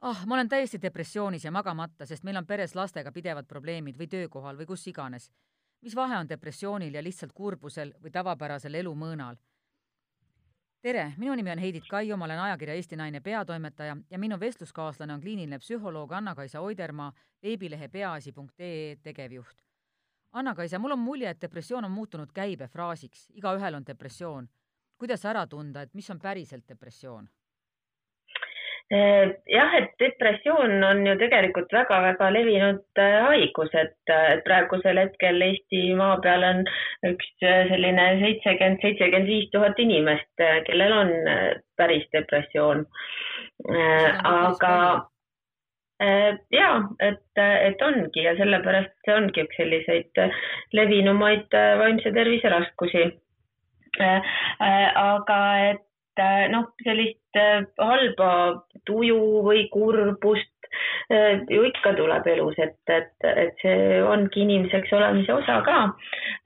ah, ma olen täiesti depressioonis ja magamata, sest meil on peres lastega pidevad probleemid või töökohal või kus iganes. mis vahe on depressioonil ja lihtsalt kurbusel või tavapärasel elumõõnal? tere, minu nimi on Heidit Kaio, ma olen ajakirja Eesti Naine peatoimetaja ja minu vestluskaaslane on kliiniline psühholoog Anna-Kaisa Oidermaa, veebilehe peaasi.ee tegevjuht. Anna-Kaisa, mul on mulje, et depressioon on muutunud käibefraasiks, igaühel on depressioon. kuidas ära tunda, et mis on päriselt depressioon? Eh, jah, et depressioon on ju tegelikult väga-väga levinud eh, haigus, et eh, praegusel hetkel Eestimaa peal on üks selline seitsekümmend, seitsekümmend viis tuhat inimest, kellel on päris depressioon. aga ja, et, et ongi ja sellepärast see ongi üks selliseid levinumaid vaimse tervise raskusi. aga et et noh, sellist äh, halba tuju või kurbust äh, ju ikka tuleb elus, et, et, et see ongi inimeseks olemise osa ka.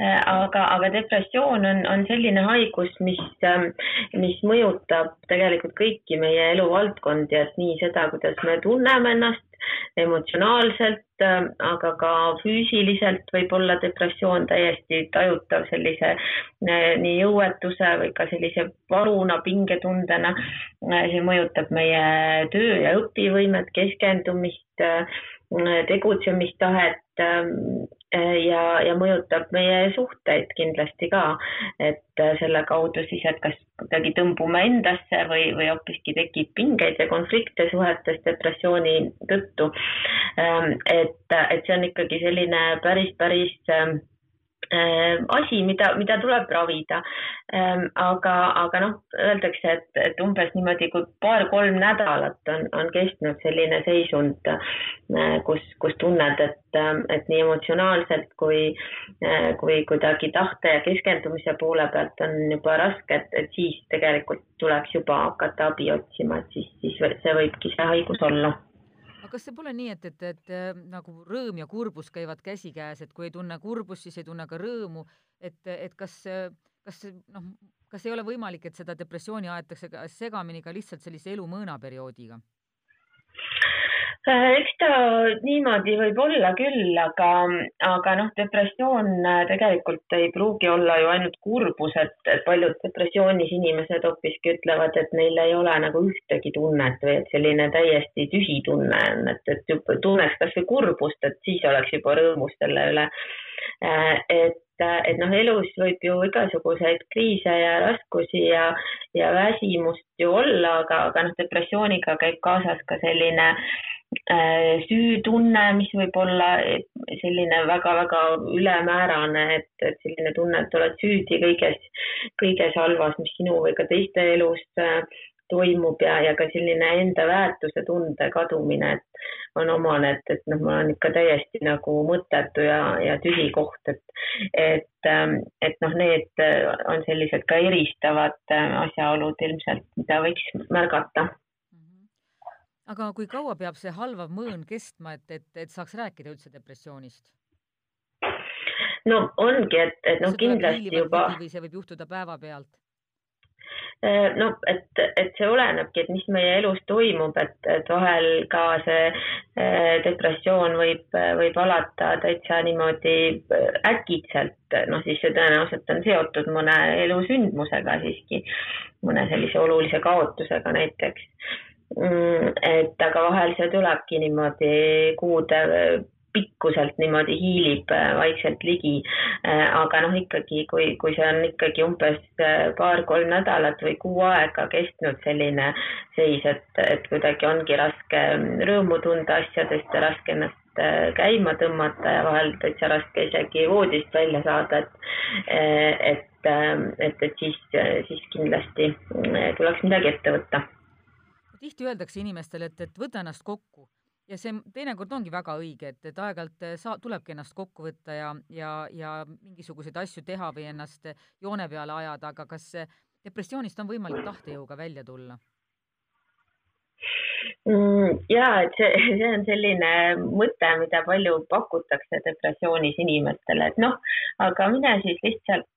Äh, aga, aga depressioon on, on selline haigus, mis, ähm, mis mõjutab tegelikult kõiki meie eluvaldkondi, et nii seda, kuidas me tunneme ennast, emotsionaalselt, ähm, aga ka füüsiliselt võib olla depressioon täiesti tajutav sellise äh, nii jõuetuse või ka sellise varuna pingetundena. Äh, see mõjutab meie töö ja õpivõimet, keskendumist, äh, tegutsemistahet ähm, ja, ja mõjutab meie suhteid kindlasti ka, et selle kaudu siis, et kas kuidagi tõmbume endasse või, või hoopiski tekib pingeid ja konflikte suhetes depressiooni tõttu. Ähm, et, et see on ikkagi selline päris, päris Äh, asi, mida, mida tuleb ravida. Ähm, aga, aga noh, öeldakse, et, et umbes niimoodi, kui paar-kolm nädalat on, on kestnud selline seisund, äh, kus, kus tunned, et, et nii emotsionaalselt kui, äh, kui kuidagi tahte ja keskendumise poole pealt on juba raske, et, et siis tegelikult tuleks juba hakata abi otsima, et siis, siis see võibki see haigus olla kas see pole nii, et, et, et äh, nagu rõõm ja kurbus käivad käsikäes, et kui ei tunne kurbust, siis ei tunne ka rõõmu, et, et kas, kas noh, kas ei ole võimalik, et seda depressiooni aetakse segamini ka lihtsalt sellise elu mõõnaperioodiga? Äh, eks ta niimoodi võib olla küll, aga, aga noh, depressioon äh, tegelikult ei pruugi olla ju ainult kurbus, et, et paljud depressioonis inimesed hoopiski ütlevad, et neil ei ole nagu ühtegi tunnet või et selline täiesti tühi tunne on, et, et tunneks kasvõi kurbust, et siis oleks juba rõõmus selle üle. Äh, et, et noh, elus võib ju igasuguseid kriise ja raskusi ja, ja väsimust ju olla, aga, aga noh, depressiooniga käib kaasas ka selline äh, süütunne, mis võib olla selline väga-väga ülemäärane, et, et selline tunne, et oled süüdi kõiges, kõiges halvas, mis sinu või ka teiste elus äh, toimub ja, ja ka selline enda väärtuse tunde kadumine, et on omane, et, et noh, ma olen ikka täiesti nagu mõttetu ja, ja tühi koht, et, et, ähm, et noh, need on sellised ka eristavad äh, asjaolud ilmselt, mida võiks märgata aga kui kaua peab see halvav mõõn kestma, et, et, et saaks rääkida üldse depressioonist? no ongi, et, et noh, kindlasti juba. või see võib juhtuda päevapealt? Äh, no et, et see olenebki, et mis meie elus toimub, et, et vahel ka see äh, depressioon võib, võib alata täitsa niimoodi äh, äkitselt, noh siis see tõenäoliselt on seotud mõne elusündmusega siiski, mõne sellise olulise kaotusega näiteks. Mm, et aga vahel see tulebki niimoodi kuude pikkuselt niimoodi hiilib äh, vaikselt ligi. Äh, aga noh, ikkagi, kui, kui see on ikkagi umbes äh, paar-kolm nädalat või kuu aega kestnud selline seis, et, et kuidagi ongi raske rõõmu tunda asjadest ja raske ennast käima tõmmata ja vahel täitsa raske isegi voodist välja saada, et, et, et, et siis, siis kindlasti tuleks midagi ette võtta tihti öeldakse inimestele, et, et võta ennast kokku ja see teinekord ongi väga õige, et, et aeg-ajalt eh, saa-, tulebki ennast kokku võtta ja, ja, ja mingisuguseid asju teha või ennast joone peale ajada, aga kas depressioonist on võimalik tahtejõuga välja tulla? Mm, ja et see, see on selline mõte, mida palju pakutakse depressioonis inimestele, et noh, aga mine siis lihtsalt,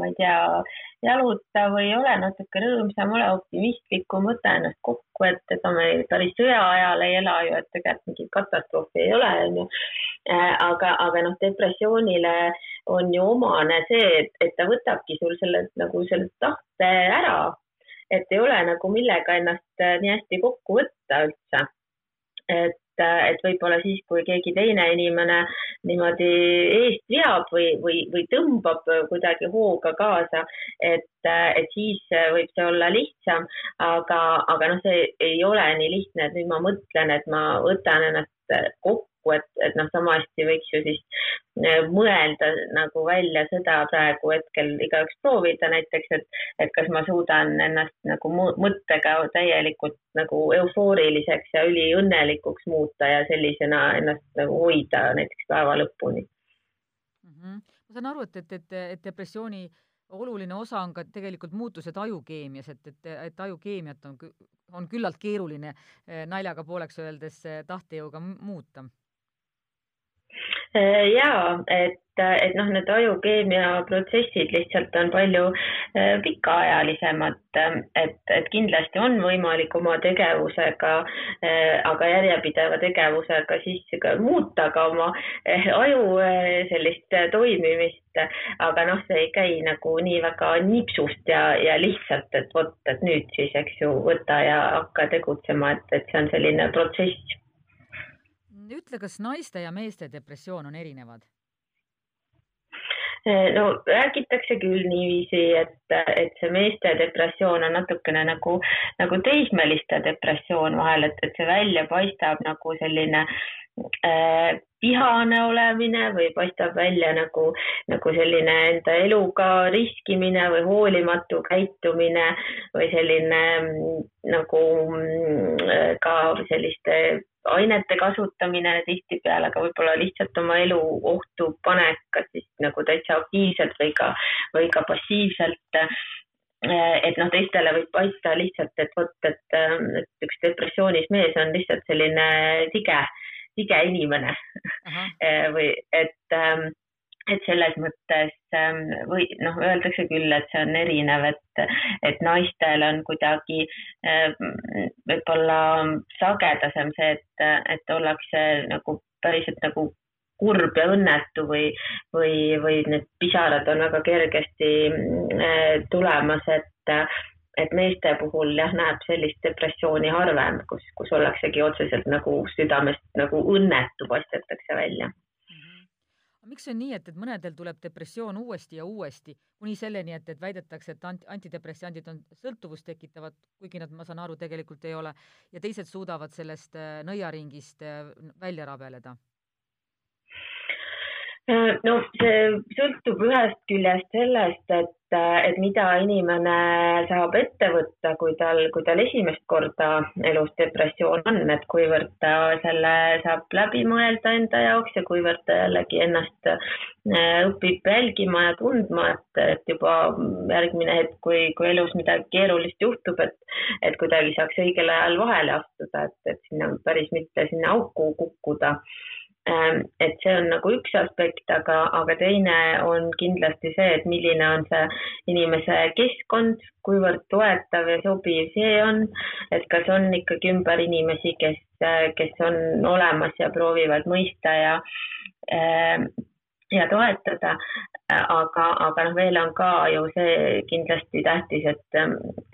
ma ei tea, jaluta või ole natuke rõõmsam, ole optimistlikum, võta ennast kokku, et ega me päris sõja ajal ei ela ju, et tegelikult mingit katastroofi ei ole, onju. Äh, aga, aga noh, depressioonile on ju omane see, et, et ta võtabki sul selle nagu selle tahte ära et ei ole nagu millega ennast äh, nii hästi kokku võtta üldse. et, äh, et võib-olla siis, kui keegi teine inimene niimoodi eest veab või, või, või tõmbab kuidagi hooga kaasa, et, et siis võib see olla lihtsam, aga, aga noh, see ei ole nii lihtne, et nüüd ma mõtlen, et ma võtan ennast kokku kokku, et, et noh, sama hästi võiks ju siis äh, mõelda nagu välja seda praegu hetkel igaüks proovida näiteks, et, et kas ma suudan ennast nagu mõttega täielikult nagu eufooriliseks ja üliõnnelikuks muuta ja sellisena ennast nagu hoida näiteks päeva lõpuni mm. -hmm. ma saan aru, et, et, et, et depressiooni oluline osa on ka tegelikult muutused ajukeemias, et, et, et ajukeemiat on, on küllalt keeruline äh, naljaga pooleks öeldes äh, tahtejõuga muuta ja et, et noh, need ajukeemia protsessid lihtsalt on palju äh, pikaajalisemad, et, et kindlasti on võimalik oma tegevusega, äh, aga järjepideva tegevusega siis muuta ka oma aju sellist toimimist, aga noh, see ei käi nagu nii väga nipsust ja, ja lihtsalt, et vot, et nüüd siis, eks ju, võta ja hakka tegutsema, et, et see on selline protsess ütle, kas naiste ja meeste depressioon on erinevad? no räägitakse küll niiviisi, et, et see meeste depressioon on natukene nagu, nagu teismeliste depressioon vahel, et, et see välja paistab nagu selline äh, vihane olemine või paistab välja nagu, nagu selline enda eluga riskimine või hoolimatu käitumine või selline mm, nagu mm, ka selliste ainete kasutamine tihtipeale, aga võib-olla lihtsalt oma elu ohtu panek, kas siis nagu täitsa aktiivselt või ka, või ka passiivselt. Et noh, teistele võib paista lihtsalt, et vot, et, et üks depressioonis mees on lihtsalt selline tige, tige inimene. Või et et selles mõttes ähm, või noh, öeldakse küll, et see on erinev, et, et naistel on kuidagi ähm, võib-olla sagedasem see, et, et ollakse nagu päriselt nagu kurb ja õnnetu või, või, või need pisarad on väga kergesti äh, tulemas, et, et meeste puhul jah, näeb sellist depressiooni harvem, kus, kus ollaksegi otseselt nagu südamest nagu õnnetu paistetakse välja miks see on nii, et, et mõnedel tuleb depressioon uuesti ja uuesti, kuni selleni, et, et väidetakse, et anti, antidepressandid on sõltuvust tekitavad, kuigi nad, ma saan aru, tegelikult ei ole, ja teised suudavad sellest äh, nõiaringist äh, välja rabeleda? Äh, no see sõltub ühest küljest sellest, et et mida inimene saab ette võtta, kui tal, kui tal esimest korda elus depressioon on, et kuivõrd ta selle saab läbi mõelda enda jaoks ja kuivõrd ta jällegi ennast äh, õpib jälgima ja tundma, et, et juba järgmine hetk, kui, kui elus midagi keerulist juhtub, et, et kuidagi saaks õigel ajal vahele astuda, et, et sinna päris mitte sinna auku kukkuda et see on nagu üks aspekt, aga, aga teine on kindlasti see, et milline on see inimese keskkond, kuivõrd toetav ja sobiv see on, et kas on ikkagi ümber inimesi, kes, kes on olemas ja proovivad mõista ja ähm, ja toetada, aga, aga noh, veel on ka ju see kindlasti tähtis, et,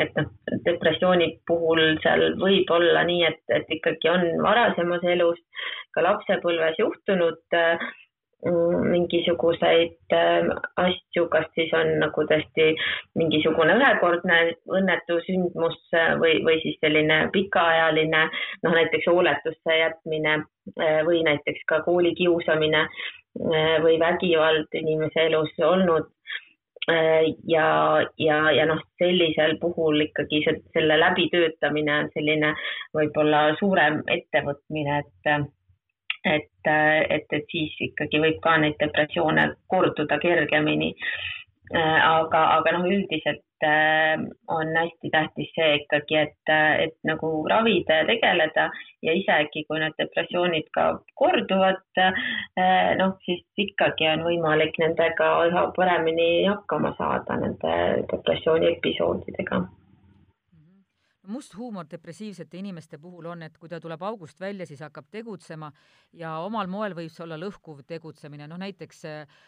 et noh, depressiooni puhul seal võib olla nii, et, et ikkagi on varasemas elus ka lapsepõlves juhtunud äh, mingisuguseid äh, asju, kas siis on nagu tõesti mingisugune ühekordne õnnetu sündmus äh, või, või siis selline pikaajaline, noh näiteks hooletusse jätmine või näiteks ka koolikiusamine või vägivald inimese elus olnud ja, ja, ja noh, sellisel puhul ikkagi selle läbitöötamine on selline võib-olla suurem ettevõtmine, et et, et, et siis ikkagi võib ka neid depressioone korduda kergemini. Äh, aga, aga noh, üldiselt äh, on hästi tähtis see ikkagi, et, et nagu ravida ja tegeleda ja isegi kui need depressioonid ka korduvad, äh, noh, siis ikkagi on võimalik nendega üha paremini hakkama saada, nende depressiooni episoodidega. Must huumor depressiivsete inimeste puhul on, et kui ta tuleb august välja, siis hakkab tegutsema ja omal moel võib see olla lõhkuv tegutsemine, noh näiteks äh,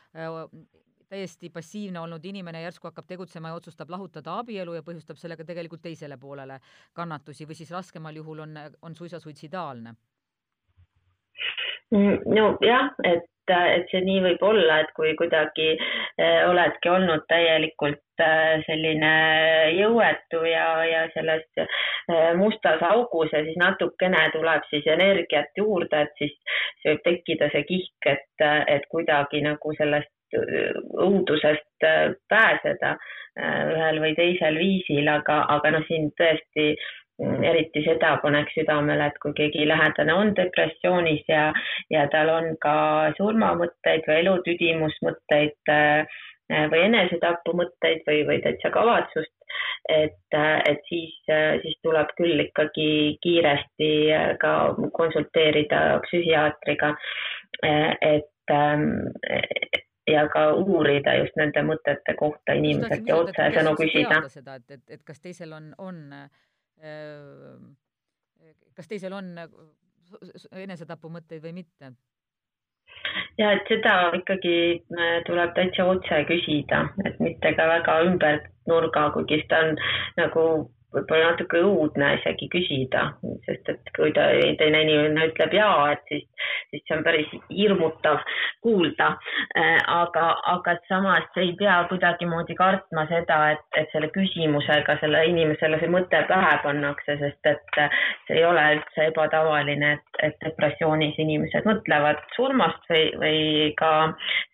täiesti passiivne olnud inimene järsku hakkab tegutsema ja otsustab lahutada abielu ja põhjustab sellega tegelikult teisele poolele kannatusi või siis raskemal juhul on, on suisa suitsidaalne. Mm, nojah, et, et see nii võib olla, et kui kuidagi eh, oledki olnud täielikult eh, selline jõuetu ja, ja selles eh, mustas augus ja siis natukene tuleb siis energiat juurde, et siis see võib tekkida see kihk, et, et kuidagi nagu sellest õudusest äh, pääseda äh, ühel või teisel viisil, aga, aga noh, siin tõesti mm, eriti seda paneks südamele, et kui keegi lähedane on depressioonis ja, ja tal on ka surmamõtteid või elutüdimusmõtteid äh, või enesetapumõtteid või, või täitsa kavatsust, et, et siis, siis tuleb küll ikkagi kiiresti ka konsulteerida psühhiaatriga. et, ähm, ja ka uurida just nende mõtete kohta inimeselt ja otsesõnu küsida. seda, et, et, et kas teisel on, on, äh, kas teisel on enesetapumõtteid või mitte? ja et seda ikkagi äh, tuleb täitsa otse küsida, et mitte ka väga ümber nurga, kuigi seda on nagu võib-olla natuke õudne isegi küsida, sest et kui ta, teine inimene ütleb jaa, et siis, siis see on päris hirmutav kuulda. Äh, aga, aga samas ei pea kuidagimoodi kartma seda, et, et selle küsimusega selle inimesele see mõte pähe pannakse, sest et see ei ole üldse ebatavaline, et, et depressioonis inimesed mõtlevad surmast või, või ka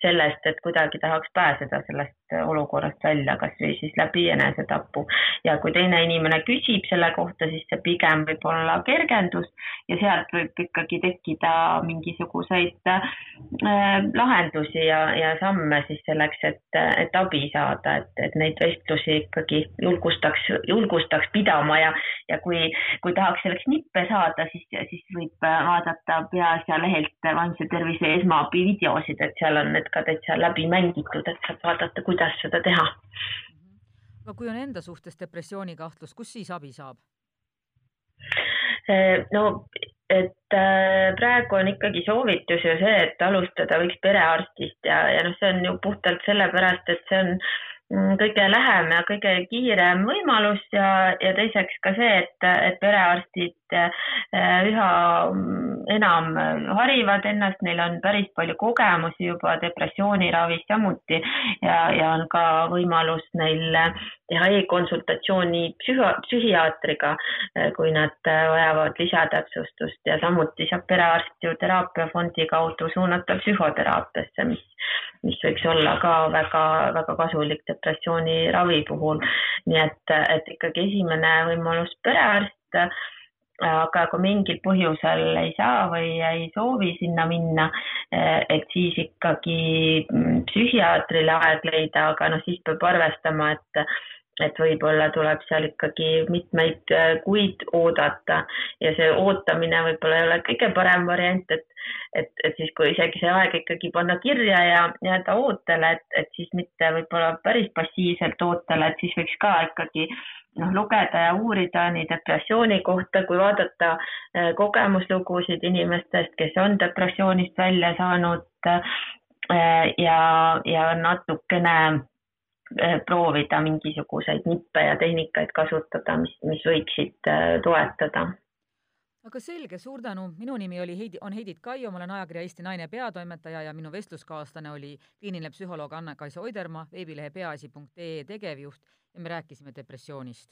sellest, et kuidagi tahaks pääseda sellest olukorrast välja, kasvõi siis läbi enesetapu. ja kui teine inimene küsib selle kohta, siis see pigem võib olla kergendus ja sealt võib ikkagi tekkida mingisuguseid äh, lahendusi ja, ja samme siis selleks, et, et abi saada, et, et neid vestlusi ikkagi julgustaks, julgustaks pidama ja, ja kui, kui tahaks selleks nippe saada, siis, siis võib vaadata Peaasja lehelt vaimse tervise esmaabi videosid, et seal on need ka täitsa läbi mängitud, et saab vaadata, kuidas seda teha. aga kui on enda suhtes depressiooni kahtlus, kus siis abi saab? Eh, no, et äh, praegu on ikkagi soovitus ju see, et alustada võiks perearstist ja, ja noh, see on ju puhtalt sellepärast, et see on kõige lähem ja kõige kiirem võimalus ja, ja teiseks ka see, et, et perearstid äh, üha enam harivad ennast, neil on päris palju kogemusi juba depressiooniravis samuti ja, ja on ka võimalus neil teha e-konsultatsiooni psühho, psühhiaatriga, kui nad vajavad lisatäpsustust ja samuti saab perearst ju teraapiafondi kaudu suunata psühhoteraapiasse, mis, mis võiks olla ka väga-väga kasulik depressiooni ravi puhul. nii et, et ikkagi esimene võimalus perearst aga kui mingil põhjusel ei saa või ei soovi sinna minna, et siis ikkagi mm, psühhiaatrile aeg leida, aga noh, siis peab arvestama, et et võib-olla tuleb seal ikkagi mitmeid eh, kuid oodata. Ja see ootamine võib-olla ei ole kõige parem variant, et et, et siis, kui isegi see aeg ikkagi panna kirja ja jääda ootele, et, et siis mitte võib-olla päris passiivselt ootele, et siis võiks ka ikkagi äh, noh, lugeda ja uurida nii depressiooni kohta kui vaadata äh, kogemuslugusid inimestest, kes on depressioonist välja saanud äh, ja, ja natukene äh, proovida mingisuguseid nippe ja tehnikaid kasutada, mis, mis võiksid toetada. Aga selge, suur tänu, minu nimi oli Heidi, on Heidit Kaio, ma olen ajakirja Eesti Naine peatoimetaja ja minu vestluskaaslane oli kliiniline psühholoog Anna-Kaisa Oidermaa, veebilehe peaasi.ee tegevjuht ja me rääkisime depressioonist